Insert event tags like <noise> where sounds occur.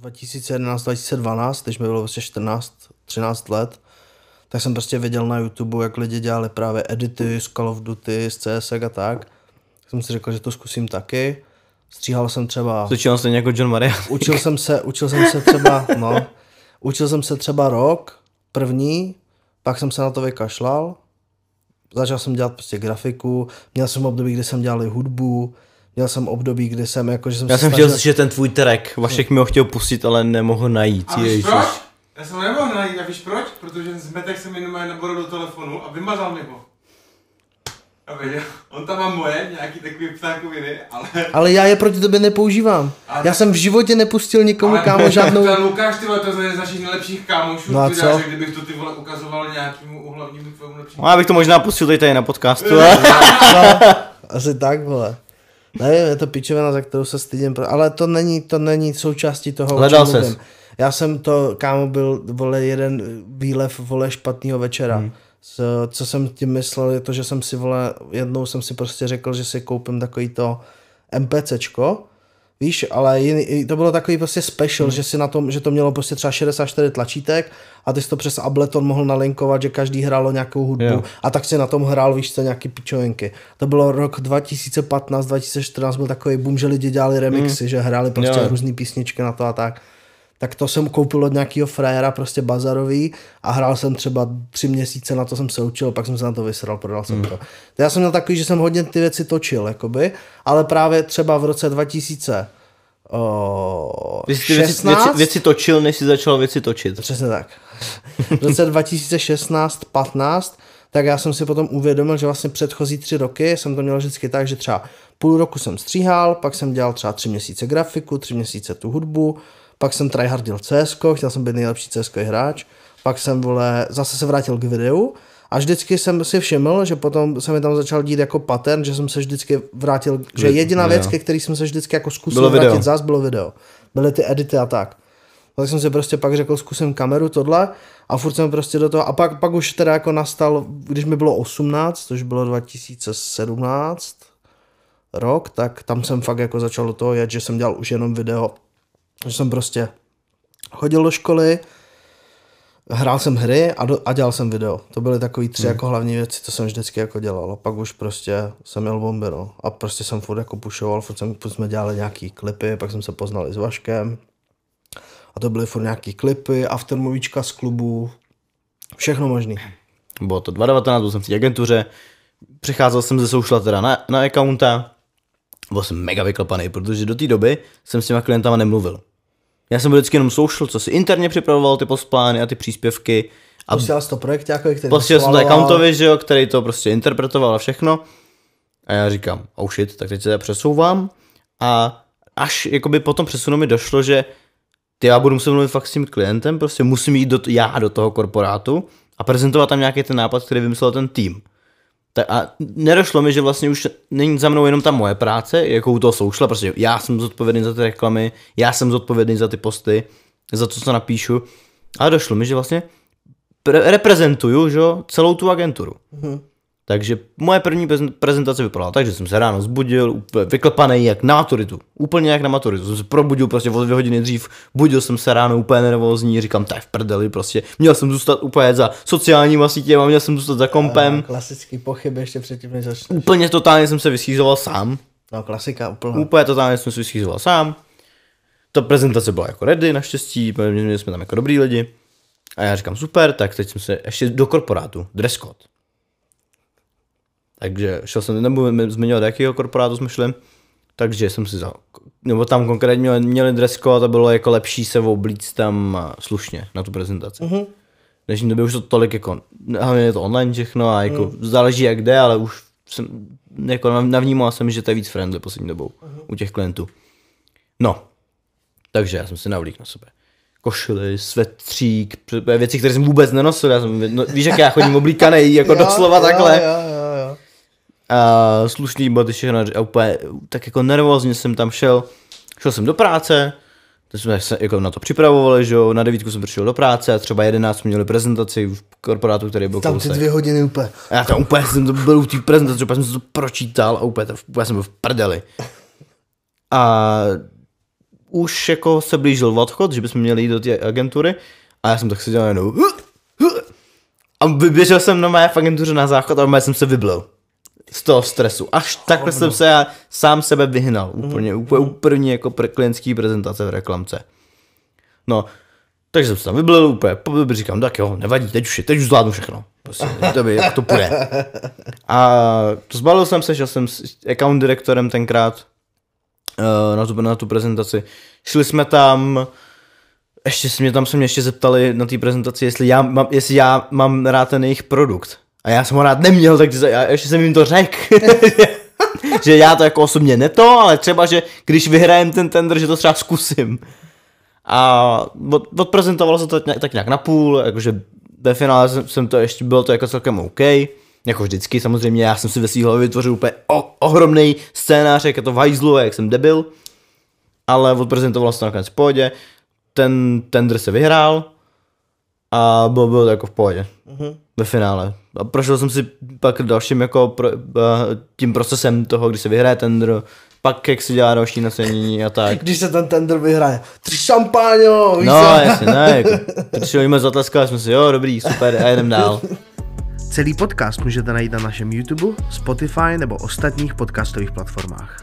2011, 2012, když mi bylo vlastně 14, 13 let, tak jsem prostě viděl na YouTube, jak lidi dělali právě edity z Call of Duty, z CS a tak. Tak jsem si řekl, že to zkusím taky. Stříhal jsem třeba... Začínal stejně jako John Maria. <laughs> Učil jsem se, učil jsem se třeba, no, učil jsem se třeba rok, první, pak jsem se na to vykašlal, začal jsem dělat prostě grafiku, měl jsem období, kdy jsem dělal i hudbu, měl jsem období, kdy jsem jako, že jsem Já se jsem chtěl slyšet ten tvůj track. Vašek mi ho chtěl pustit, ale nemohl najít. A víš proč? Já jsem ho nemohl najít, a víš proč? Protože zmetek se mi normálně naboral do telefonu a vymazal mi ho. A on tam má moje, nějaký takový ptákoviny, ale... Ale já je proti tobě nepoužívám. Ale Já jsem v životě nepustil nikomu ale kámo žádnou... Ten Lukáš, ty vole, to je z našich nejlepších kámošů, No a co? dáš, že kdybych to ty vole ukazoval nějakému uhlavnímu tvému lepšímu. No, já bych to možná pustil tady, tady na podcastu. <laughs> ale- <laughs> No, asi tak, vole. Nevím, je to pičovina, za kterou se stydím, ale to není, to není součástí toho, o Hledal čem ses. Já jsem to, kámo, byl, vole, jeden výlev, vole, špatného večera. Hmm. Co, co jsem tím myslel, je to, že jsem si, vole, jednou jsem si prostě řekl, že si koupím takový to MPCčko, Víš, ale jiný, to bylo takový prostě special, hmm. že si na tom, že to mělo prostě třeba 64 tlačítek a ty jsi to přes Ableton mohl nalinkovat, že každý hrálo nějakou hudbu Jo. a tak si na tom hrál, víš co, nějaký pičovinky. To bylo rok 2015, 2014, byl takový boom, že lidi dělali remixy, hmm. že hráli prostě Jo. různé písničky na to a tak. Tak to jsem koupil od nějakého frajera, prostě bazarový a hrál jsem třeba tři měsíce, na to jsem se učil, pak jsem se na to vysral, prodal jsem to. Já jsem měl takový, že jsem hodně ty věci točil, jakoby, ale právě třeba v roce 2000 o, Ty jsi ty věci, 16? věci, věci točil, než jsi začal věci točit. Přesně tak. V roce 2016-15, tak já jsem si potom uvědomil, že vlastně předchozí tři roky jsem to měl vždycky tak, že třeba půl roku jsem stříhal, pak jsem dělal třeba tři měsíce grafiku, tři měsíce tu hudbu, pak jsem tryhardil CS, chtěl jsem být nejlepší CS hráč, pak jsem vole, zase se vrátil k videu a vždycky jsem si všiml, že potom se mi tam začal dít jako pattern, že jsem se vždycky vrátil, že jediná věc, ke který jsem se vždycky jako zkusil Bylo video. vrátit zás, bylo video. Byly ty edity a tak. Tak jsem si prostě pak řekl, zkusím kameru, tohle a furt jsem prostě do toho, a pak, pak už teda jako nastal, když mi bylo 18, což bylo 2017 rok, tak tam jsem fakt jako začal do toho jet, že jsem dělal už jenom video, že jsem prostě chodil do školy, hrál jsem hry a, do, a dělal jsem video. To byly takový tři jako hlavní věci, co jsem vždycky jako dělal. A pak už prostě jsem měl bomby, no. A prostě jsem furt jako pušoval, furt, jsem, furt jsme dělali nějaký klipy, pak jsem se poznal i s Vaškem. A to byly furt nějaký klipy, aftermovíčka z klubu, všechno možný. Bylo to 2019, byl jsem v té agentuře, přicházel jsem ze social teda na, na accounta, byl jsem mega vyklepaný, protože do té doby jsem s těma klientama nemluvil. Já jsem byl vždycky jenom social, co si interně připravoval ty postplány a ty příspěvky a Posílal jsi to projekt jako, který posílal jsem to accountovi, že jo, který to prostě interpretoval a všechno. A já říkám, oh shit, tak teď se přesouvám. A až jakoby potom přesunu mi došlo, že ty já budu muset mluvit fakt s tím klientem, prostě musím jít do, já do toho korporátu a prezentovat tam nějaký ten nápad, který vymyslel ten tým. Tak a nedošlo mi, že vlastně už není za mnou jenom ta moje práce, jako u toho social, prostě já jsem zodpovědný za ty reklamy, já jsem zodpovědný za ty posty, za to, co napíšu. Ale došlo mi, že vlastně pre- reprezentuju že, celou tu agenturu. Mhm. Takže moje první prezen- prezentace vypadala tak, že jsem se ráno zbudil, úplně vyklepaný jak na maturitu. Úplně jak na maturitu. Jsem se probudil prostě o dvě hodiny dřív, budil jsem se ráno úplně nervózní, říkám, tak v prdeli prostě. Měl jsem zůstat úplně za sociálníma sítěma, měl jsem zůstat za kompem. Klasický pochyb ještě předtím, než začneš. Úplně totálně jsem se vyschýzoval sám. No, klasika úplná. Úplně totálně jsem se vyschýzoval sám. Ta prezentace byla jako ready, naštěstí, měli jsme tam jako dobrý lidi. A já říkám, super, tak teď jsem se ještě do korporátu, dress code. Takže šel jsem, nebudu zmiňovat, jakého korporátu jsme šli, takže jsem si za, nebo tam konkrétně měli, měli dress code a bylo jako lepší se oblíct tam a, slušně na tu prezentaci. Mm-hmm. V dnešní době už to tolik jako, hlavně je to online všechno a jako mm. záleží jak jde, ale už jsem, jako nav- navnímal jsem, že to je víc friendly poslední dobou mm-hmm. u těch klientů. No, takže já jsem si navlík na sebe. Košily, svetřík, věci, které jsem vůbec nenosil. Já jsem, no, víš, jak já chodím oblíkaný, jako <laughs> Jo, doslova jo, takhle. Jo, jo. A slušný boty, všechno, a úplně tak jako nervózně jsem tam šel. Šel jsem do práce, to jsme se jako na to připravovali, že jo, na devítku jsem přišel do práce a třeba 11 jsme měli prezentaci v korporátu, který byl Tam ty dvě hodiny úplně. A já tam úplně jsem to byl u té prezentace, úplně jsem to pročítal a úplně, úplně jsem byl v prdeli. A už jako se blížil odchod, že bychom měli jít do té agentury a já jsem tak seděl jenom a vyběžel jsem na mé agentuře na záchod a jsem se vyblil z toho stresu. Až takhle jsem se já sám sebe vyhnal. Úplně, úplně u první jako pre, klientský prezentace v reklamce. No, takže jsem se tam vyblil úplně, říkám, tak jo, nevadí, teď už, je, teď už zvládnu všechno. Prostě, <laughs> to, by, jak to půjde. A to zbalil jsem se, šel jsem s account direktorem tenkrát eh, na tu, na tu prezentaci. Šli jsme tam, ještě se mě tam se mě ještě zeptali na té prezentaci, jestli já, mám, jestli já mám rád ten jejich produkt. A já jsem ho rád neměl, takže já, ještě jsem jim to řekl. <laughs> že já to jako osobně ne to, ale třeba, že když vyhrajem ten tender, že to třeba zkusím. A od, odprezentovalo se to tak nějak na půl, jakože ve finále jsem, jsem to ještě, bylo to jako celkem OK. Jako vždycky samozřejmě, já jsem si ve svý hlavě vytvořil úplně o, ohromný scénář, jak je to v hajzlu, jak jsem debil. Ale odprezentovalo se to nakonec v pohodě. Ten tender se vyhrál a bylo, bylo to jako v pohodě. Ve finále. A prošel jsem si pak dalším jako pro, eh, tím procesem toho, kdy se vyhraje tender, pak jak se dělá další nacenění a <laughs> tak. Když se ten tender vyhraje. Tři šampáňo, víš No, jasně, ne, jako, <laughs> přišel zatleskali jsme si, jo, dobrý, super, a jedem dál. Celý podcast můžete najít na našem YouTube, Spotify nebo ostatních podcastových platformách.